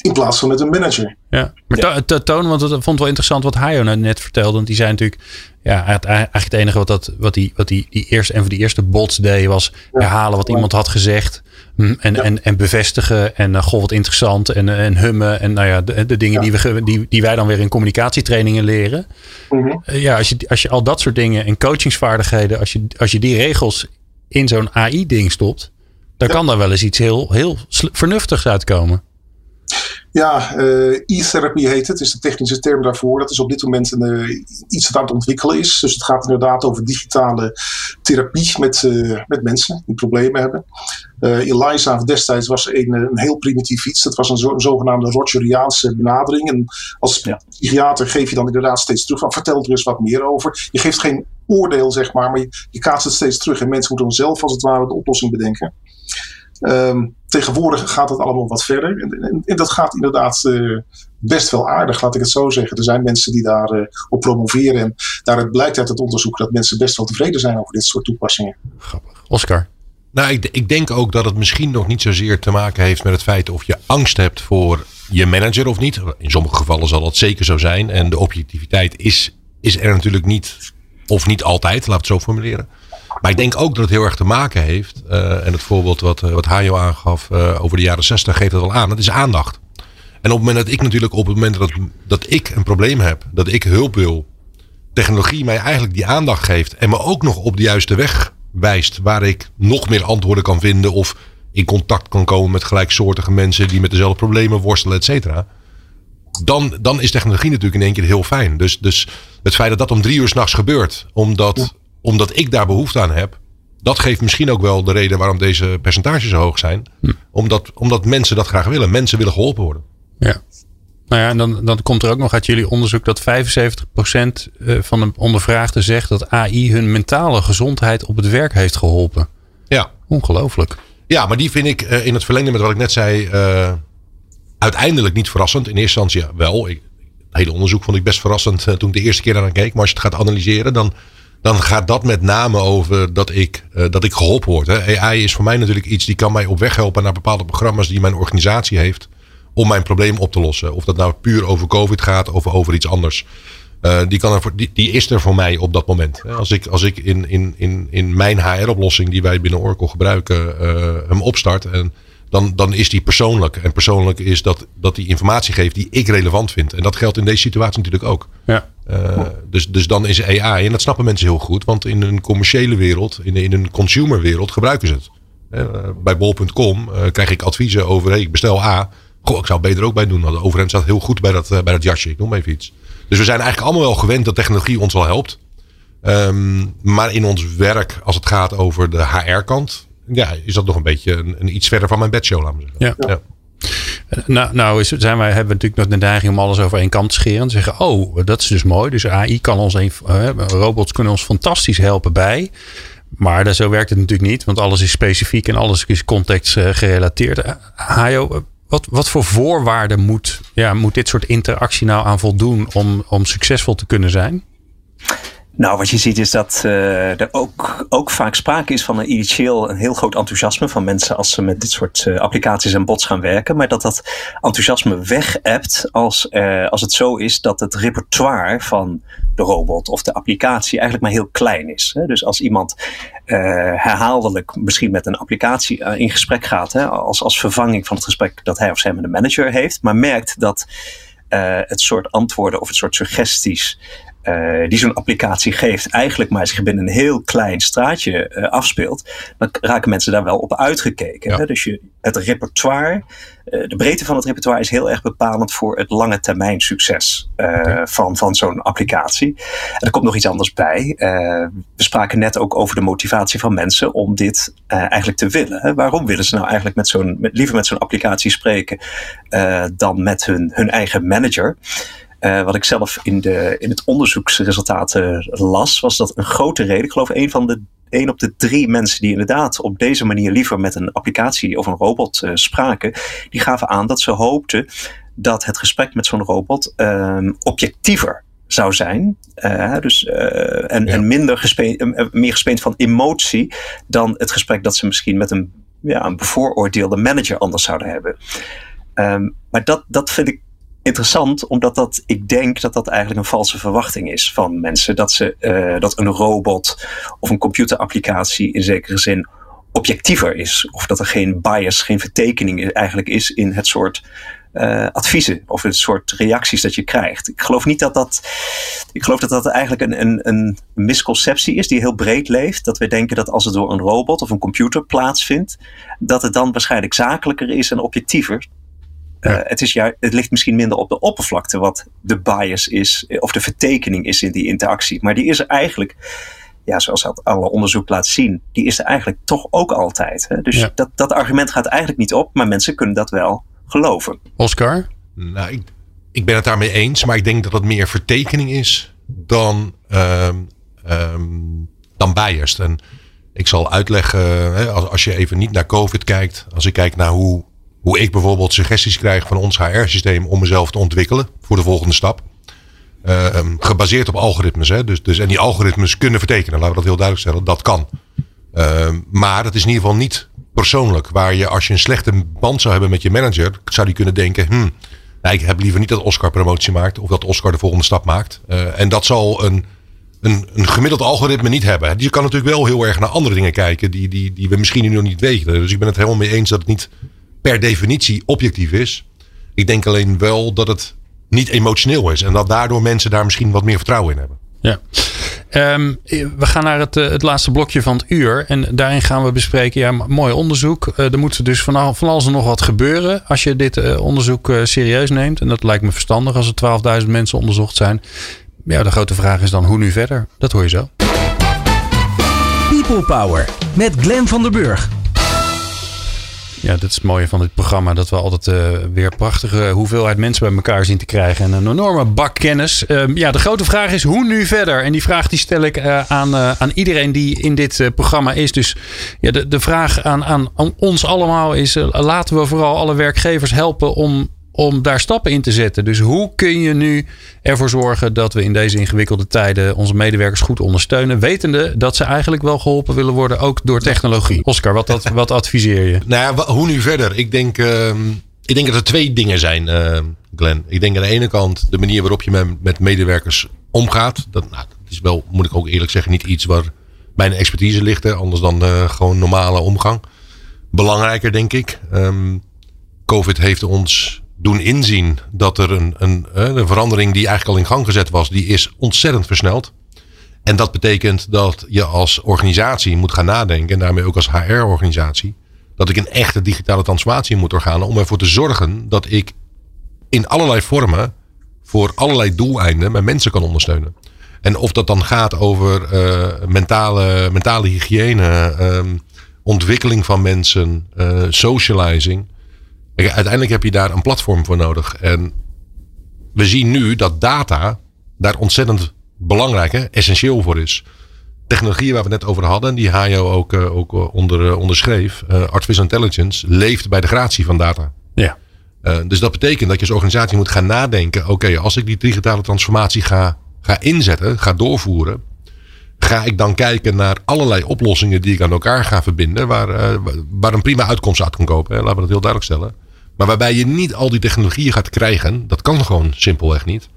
In plaats van met een manager. Ja, maar ja. Toon, want het vond wel interessant wat Hayo net vertelde. Want die zei natuurlijk, ja, eigenlijk het enige wat, dat, wat, die, wat die, die eerste en van die eerste bots deed was herhalen wat iemand had gezegd. Hm, en, en, en bevestigen en uh, goh, wat interessant. En, en hummen. En nou ja, de, de dingen Die, we, die, die wij dan weer in communicatietrainingen leren. Mm -hmm. ja, als je, als je al dat soort dingen en coachingsvaardigheden, als je, als je die regels in zo'n AI-ding stopt, dan kan daar wel eens iets heel, heel vernuftigs uitkomen. Ja, uh, e-therapy heet het, is de technische term daarvoor. Dat is op dit moment een, uh, iets dat aan het ontwikkelen is. Dus het gaat inderdaad over digitale therapie met, uh, met mensen die problemen hebben. Eliza destijds was een, een heel primitief iets. Dat was een, zo, een zogenaamde Rogeriaanse benadering. En als ja. psychiater geef je dan inderdaad steeds terug van vertel er eens wat meer over. Je geeft geen oordeel, zeg maar, maar je, je kaatst het steeds terug. En mensen moeten dan zelf als het ware de oplossing bedenken. Um, tegenwoordig gaat het allemaal wat verder. En, en, en dat gaat inderdaad uh, best wel aardig, laat ik het zo zeggen. Er zijn mensen die daar uh, op promoveren. En daaruit blijkt uit het onderzoek dat mensen best wel tevreden zijn over dit soort toepassingen. Grappig. Oscar? Nou, ik, ik denk ook dat het misschien nog niet zozeer te maken heeft met het feit of je angst hebt voor je manager of niet. In sommige gevallen zal dat zeker zo zijn. En de objectiviteit is, is er natuurlijk niet, of niet altijd, laat het zo formuleren. Maar ik denk ook dat het heel erg te maken heeft. Uh, en het voorbeeld wat, uh, wat Hajo aangaf uh, over de jaren 60 geeft het wel aan. Dat is aandacht. En op het moment dat ik natuurlijk op het moment dat, dat ik een probleem heb, dat ik hulp wil, technologie mij eigenlijk die aandacht geeft en me ook nog op de juiste weg wijst waar ik nog meer antwoorden kan vinden of in contact kan komen met gelijksoortige mensen die met dezelfde problemen worstelen, et cetera. Dan, dan is technologie natuurlijk in één keer heel fijn. Dus, dus het feit dat dat om drie uur s'nachts gebeurt, omdat omdat ik daar behoefte aan heb. Dat geeft misschien ook wel de reden waarom deze percentages zo hoog zijn. Hm. Omdat, omdat mensen dat graag willen. Mensen willen geholpen worden. Ja. Nou ja, en dan, dan komt er ook nog uit jullie onderzoek dat 75% eh, van de ondervraagden zegt dat AI hun mentale gezondheid op het werk heeft geholpen. Ja. Ongelooflijk. Ja, maar die vind ik uh, in het verlengde met wat ik net zei, uh, uiteindelijk niet verrassend. In eerste instantie wel. Ik, het hele onderzoek vond ik best verrassend toen ik de eerste keer naar keek. Maar als je het gaat analyseren, dan dan gaat dat met name over dat ik, uh, dat ik geholpen word. Hè. AI is voor mij natuurlijk iets die kan mij op weg helpen naar bepaalde programma's die mijn organisatie heeft. Om mijn probleem op te lossen. Of dat nou puur over COVID gaat of over iets anders. Uh, die, kan er voor, die, die, is er voor mij op dat moment. Als ik, als ik in, in, in, in mijn HR-oplossing die wij binnen Oracle gebruiken, uh, hem opstart. En dan, dan is die persoonlijk. En persoonlijk is dat, dat die informatie geeft die ik relevant vind. En dat geldt in deze situatie natuurlijk ook. Ja. Uh, dus, dus dan is AI, en dat snappen mensen heel goed, want in een commerciële wereld, in, in een consumerwereld gebruiken ze het. Uh, bij bol.com uh, krijg ik adviezen over, hey, ik bestel A. Goh, ik zou het beter ook bij doen. De overheid staat heel goed bij dat, bij dat jasje. Ik noem even iets. Dus we zijn eigenlijk allemaal wel gewend dat technologie ons wel helpt. Um, maar in ons werk, als het gaat over de HR-kant, ja, is dat nog een beetje een, een iets verder van mijn bedshow, laten we zeggen. Ja. ja. Nou, nou zijn wij, hebben we natuurlijk nog de neiging om alles over één kant te scheren. En te zeggen, oh, dat is dus mooi. Dus AI kan ons, een, uh, robots kunnen ons fantastisch helpen bij. Maar zo werkt het natuurlijk niet. Want alles is specifiek en alles is context uh, gerelateerd. Wat, wat voor voorwaarden moet, ja, moet dit soort interactie nou aan voldoen om, om succesvol te kunnen zijn? Nou, wat je ziet is dat uh, er ook, ook vaak sprake is van een initieel een heel groot enthousiasme van mensen als ze met dit soort uh, applicaties en bots gaan werken. Maar dat dat enthousiasme weg-appt als, uh, als het zo is dat het repertoire van de robot of de applicatie eigenlijk maar heel klein is. Hè? Dus als iemand herhaaldelijk misschien met een applicatie in gesprek gaat, hè, als, als vervanging van het gesprek dat hij of zij met de manager heeft, maar merkt dat het soort antwoorden of het soort suggesties uh, die zo'n applicatie geeft, eigenlijk maar zich binnen een heel klein straatje uh, afspeelt, dan raken mensen daar wel op uitgekeken. Ja. Hè? Dus je, het repertoire, uh, de breedte van het repertoire is heel erg bepalend voor het lange termijn succes okay. van, van zo'n applicatie. En er komt nog iets anders bij. we spraken net ook over de motivatie van mensen om dit eigenlijk te willen. Hè? Waarom willen ze nou eigenlijk met zo'n, liever met zo'n applicatie spreken dan met hun, hun eigen manager? Wat ik zelf in, de, in het onderzoeksresultaten las, was dat een grote reden, ik geloof een van de één op de drie mensen die inderdaad op deze manier liever met een applicatie of een robot uh, spraken, die gaven aan dat ze hoopten dat het gesprek met zo'n robot uh, objectiever zou zijn. Uh, dus, uh, en, ja. en minder gespeend, meer gespeend van emotie dan het gesprek dat ze misschien met een, ja, een bevooroordeelde manager anders zouden hebben. Um, maar dat, dat vind ik interessant, omdat dat, ik denk dat dat eigenlijk een valse verwachting is van mensen. Dat, ze, uh, dat een robot of een computerapplicatie in zekere zin objectiever is. Of dat er geen bias, geen vertekening eigenlijk is in het soort uh, adviezen of het soort reacties dat je krijgt. Ik geloof niet dat dat. Ik geloof dat dat eigenlijk een, een, een misconceptie is die heel breed leeft. Dat we denken dat als het door een robot of een computer plaatsvindt, dat het dan waarschijnlijk zakelijker is en objectiever. Ja. Uh, het, is ja, het ligt misschien minder op de oppervlakte wat de bias is of de vertekening is in die interactie. Maar die is er eigenlijk ja, zoals dat alle onderzoek laat zien, die is er eigenlijk toch ook altijd. Hè? Dus ja. dat, dat argument gaat eigenlijk niet op, maar mensen kunnen dat wel geloven. Oscar? Nou, ik, ik ben het daarmee eens, maar ik denk dat het meer vertekening is dan, um, um, dan biased. En ik zal uitleggen, hè, als, als je even niet naar COVID kijkt, als ik kijk naar hoe, hoe ik bijvoorbeeld suggesties krijg van ons HR-systeem om mezelf te ontwikkelen voor de volgende stap. Uh, gebaseerd op algoritmes. Hè? Dus, dus, en die algoritmes kunnen vertekenen, laten we dat heel duidelijk stellen. Dat kan. Uh, maar dat is in ieder geval niet persoonlijk. Waar je als je een slechte band zou hebben met je manager, zou die kunnen denken: hmm, nou, ik heb liever niet dat Oscar promotie maakt of dat Oscar de volgende stap maakt. Uh, en dat zal een, een, een gemiddeld algoritme niet hebben. Die kan natuurlijk wel heel erg naar andere dingen kijken die, die, die we misschien nu nog niet weten. Dus ik ben het helemaal mee eens dat het niet per definitie objectief is. Ik denk alleen wel dat het niet emotioneel is. En dat daardoor mensen daar misschien wat meer vertrouwen in hebben. Ja. Um, we gaan naar het, het laatste blokje van het uur. En daarin gaan we bespreken, ja, mooi onderzoek. Uh, er moet dus van, van alles en nog wat gebeuren als je dit uh, onderzoek uh, serieus neemt. En dat lijkt me verstandig als er 12.000 mensen onderzocht zijn. Ja, de grote vraag is dan hoe nu verder? Dat hoor je zo. People Power met Glen van der Burg. Ja, dat is het mooie van dit programma. Dat we altijd uh, weer prachtige hoeveelheid mensen bij elkaar zien te krijgen. En een enorme bak kennis. Uh, ja, de grote vraag is hoe nu verder? En die vraag die stel ik uh, aan, aan iedereen die in dit programma is. Dus ja, de, de vraag aan, aan ons allemaal is... laten we vooral alle werkgevers helpen om om daar stappen in te zetten. Dus hoe kun je nu ervoor zorgen dat we in deze ingewikkelde tijden onze medewerkers goed ondersteunen, wetende dat ze eigenlijk wel geholpen willen worden, ook door technologie? Oscar, wat, adviseer je? Nou ja, hoe nu verder? Ik denk, uh, ik denk dat er twee dingen zijn, uh, Glenn. Ik denk aan de ene kant de manier waarop je met, met medewerkers omgaat. Dat, nou, dat is wel, moet ik ook eerlijk zeggen, niet iets waar mijn expertise ligt. Hè, anders dan uh, gewoon normale omgang. Belangrijker, denk ik. Um, COVID heeft ons doen inzien dat er een, een, een verandering die eigenlijk al in gang gezet was, die is ontzettend versneld. En dat betekent dat je als organisatie moet gaan nadenken, en daarmee ook als HR-organisatie, dat ik een echte digitale transformatie moet doorgaan om ervoor te zorgen dat ik in allerlei vormen voor allerlei doeleinden mijn mensen kan ondersteunen. En of dat dan gaat over uh, mentale, mentale hygiëne, um, ontwikkeling van mensen, uh, socializing. Uiteindelijk heb je daar een platform voor nodig. En we zien nu dat data daar ontzettend belangrijk, en essentieel voor is. Technologie waar we net over hadden, die Hajo ook, uh, ook eh, onder, uh, onderschreef, uh, artificial intelligence, leeft bij de gratie van data. Ja. dus dat betekent dat je als organisatie moet gaan nadenken: oké, als ik die digitale transformatie ga, ga inzetten, ga doorvoeren, ga ik dan kijken naar allerlei oplossingen die ik aan elkaar ga verbinden, waar, waar een prima uitkomst uit kan kopen. Hè? Laten we dat heel duidelijk stellen. Maar waarbij je niet al die technologieën gaat krijgen, dat kan gewoon simpelweg niet.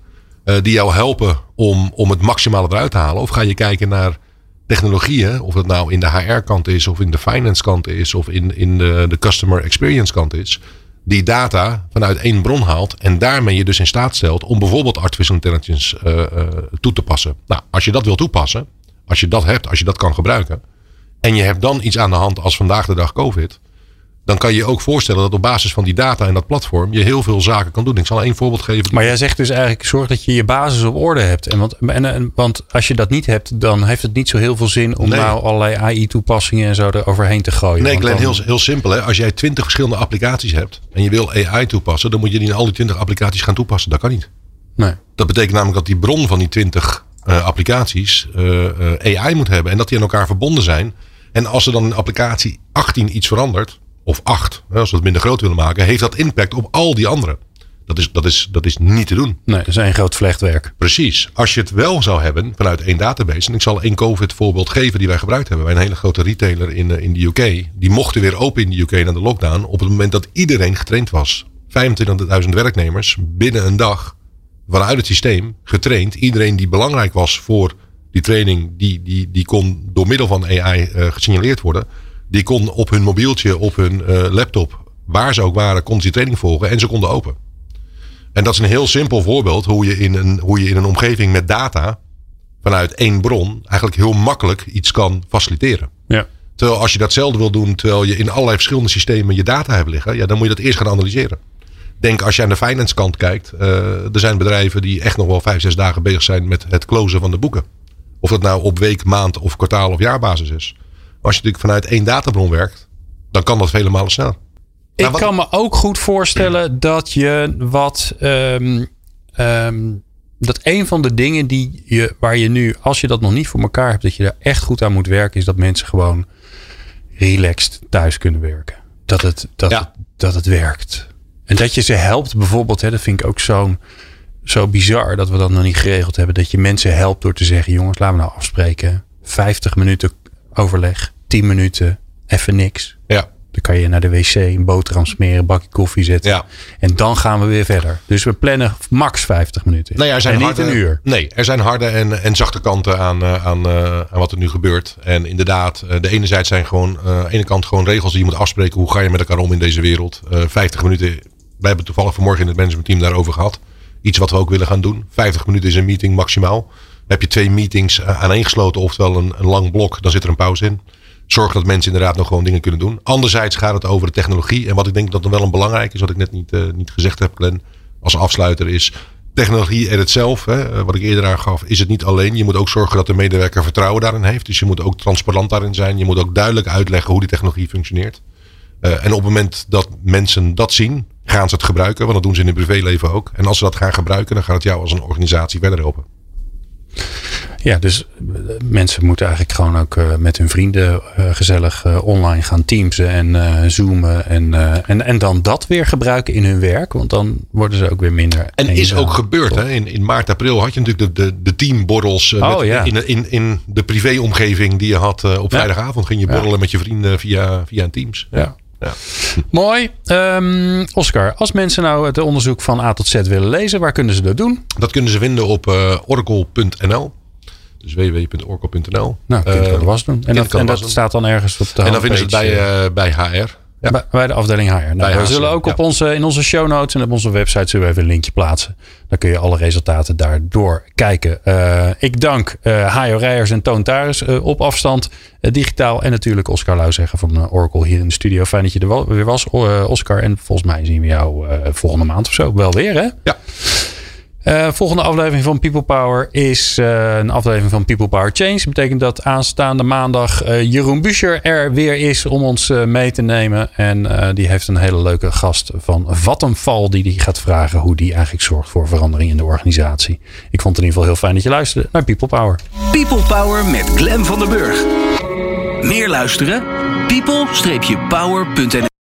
Uh, die jou helpen om, om het maximale eruit te halen. Of ga je kijken naar technologieën, of het nou in de HR-kant is, of in de finance-kant is, of in, in de, de customer experience-kant is. Die data vanuit één bron haalt en daarmee je dus in staat stelt om bijvoorbeeld artificial intelligence uh, uh, toe te passen. Nou, als je dat wil toepassen, als je dat hebt, als je dat kan gebruiken. En je hebt dan iets aan de hand als vandaag de dag COVID dan kan je je ook voorstellen dat op basis van die data en dat platform je heel veel zaken kan doen. Ik zal één voorbeeld geven. Maar jij zegt dus eigenlijk zorg dat je je basis op orde hebt. En want, en, en, want als je dat niet hebt, dan heeft het niet zo heel veel zin om nee. nou allerlei AI-toepassingen en zo eroverheen te gooien. Nee, Glenn, dan... heel, heel simpel. Hè? Als jij twintig verschillende applicaties hebt en je wil AI toepassen, dan moet je die in al die twintig applicaties gaan toepassen. Dat kan niet. Nee. Dat betekent namelijk dat die bron van die 20 uh, applicaties uh, uh, AI moet hebben. En dat die aan elkaar verbonden zijn. En als er dan in applicatie 18 iets verandert, of 8, als we het minder groot willen maken, heeft dat impact op al die andere. Dat is, dat is, dat is niet te doen. Nee, dat is een groot vlechtwerk. Precies. Als je het wel zou hebben vanuit één database. En ik zal één COVID voorbeeld geven die wij gebruikt hebben. Bij een hele grote retailer in, in de UK. Die mochten weer open in de UK na de lockdown. Op het moment dat iedereen getraind was. 25.000 werknemers binnen een dag. Vanuit het systeem getraind. Iedereen die belangrijk was voor die training. Die, die, die kon door middel van AI uh, gesignaleerd worden. Die kon op hun mobieltje, op hun uh, laptop. Waar ze ook waren, kon ze die training volgen. En ze konden open. En dat is een heel simpel voorbeeld hoe je in een, hoe je in een omgeving met data vanuit één bron eigenlijk heel makkelijk iets kan faciliteren. Ja. Terwijl als je datzelfde wil doen terwijl je in allerlei verschillende systemen je data hebt liggen, ja, dan moet je dat eerst gaan analyseren. Denk als je aan de finance kant kijkt, uh, er zijn bedrijven die echt nog wel vijf, zes dagen bezig zijn met het closen van de boeken. Of dat nou op week, maand of kwartaal of jaarbasis is. Als je natuurlijk vanuit één databron werkt, dan kan dat vele malen sneller. Ik kan me ook goed voorstellen dat je wat. Um, um, dat een van de dingen die je, waar je nu, als je dat nog niet voor elkaar hebt, dat je daar echt goed aan moet werken, is dat mensen gewoon relaxed thuis kunnen werken. Dat het, dat, Ja. het, dat het werkt. En dat je ze helpt, bijvoorbeeld, hè, dat vind ik ook zo'n zo bizar dat we dat nog niet geregeld hebben. Dat je mensen helpt door te zeggen: jongens, laten we nou afspreken. 50 minuten overleg, 10 minuten, even niks. Ja. Dan kan je naar de wc, een boterham smeren, een bakje koffie zetten. Ja. En dan gaan we weer verder. Dus we plannen max 50 minuten. Nee, er zijn en niet harde, een uur. Nee, er zijn harde en, en zachte kanten aan, eh, aan, eh, aan wat er nu gebeurt. En inderdaad, eh, de ene zijde zijn gewoon, de ene kant gewoon regels die je moet afspreken. Hoe ga je met elkaar om in deze wereld? Eh 50 minuten. Wij hebben toevallig vanmorgen in het managementteam daarover gehad. Iets wat we ook willen gaan doen. 50 minuten is een meeting maximaal. Heb je twee meetings eh, aaneengesloten, oftewel een, een lang blok, dan zit er een pauze in. Zorg dat mensen inderdaad nog gewoon dingen kunnen doen. Anderzijds gaat het over de technologie. En wat ik denk dat dan wel een belangrijk is, wat ik net niet, eh, niet gezegd heb, Glenn, als afsluiter, is technologie en het zelf. Hè, eh, wat ik eerder aangaf, is het niet alleen. Je moet ook zorgen dat de medewerker vertrouwen daarin heeft. Dus je moet ook transparant daarin zijn. Je moet ook duidelijk uitleggen hoe die technologie functioneert. En op het moment dat mensen dat zien, gaan ze het gebruiken. Want dat doen ze in hun privéleven ook. En als ze dat gaan gebruiken, dan gaat het jou als een organisatie verder helpen. Ja, dus eh, mensen moeten eigenlijk gewoon ook eh, met hun vrienden eh, gezellig online gaan teamsen en zoomen. En, en, en dan dat weer gebruiken in hun werk. Want dan worden ze ook weer minder. En is ook gebeurd. Hè? In, in maart, april had je natuurlijk de, de, de teamborrels. Oh, met- ja. in, in, in de privéomgeving die je had op vrijdagavond. Ging je Ja. borrelen met je vrienden via, via een Teams. Ja. Ja. Mooi. Ehm, Oscar, als mensen nou het onderzoek van A tot Z willen lezen, waar kunnen ze dat doen? Dat kunnen ze vinden op eh, oracle.nl. Dus www.oracle.nl. Nou, kind Eh, kan de was doen. En, dat, en staat dan ergens op de En dan vinden ze het bij, eh, bij HR. Ja. Bij, bij de afdeling HR. Nou, we zullen ook op onze, in onze show notes en op onze website zullen we even een linkje plaatsen. Dan kun je alle resultaten daardoor kijken. Eh, ik dank eh Hajo Rijers en Toon Taris eh, op afstand. digitaal en natuurlijk Oscar Lauwzegger van Oracle hier in de studio. Fijn dat je er wel- weer was, Oscar. En volgens mij zien we jou volgende maand of zo wel weer, hè? Ja. Eh, volgende aflevering van People Power is eh, een aflevering van People Power Change. Dat betekent dat aanstaande maandag eh, Jeroen Buescher er weer is om ons mee te nemen. En die heeft een hele leuke gast van Vattenfall die die gaat vragen hoe die eigenlijk zorgt voor verandering in de organisatie. Ik vond het in ieder geval heel fijn dat je luisterde naar People Power. People Power met Glen van der Burg. Meer luisteren? people-power.nl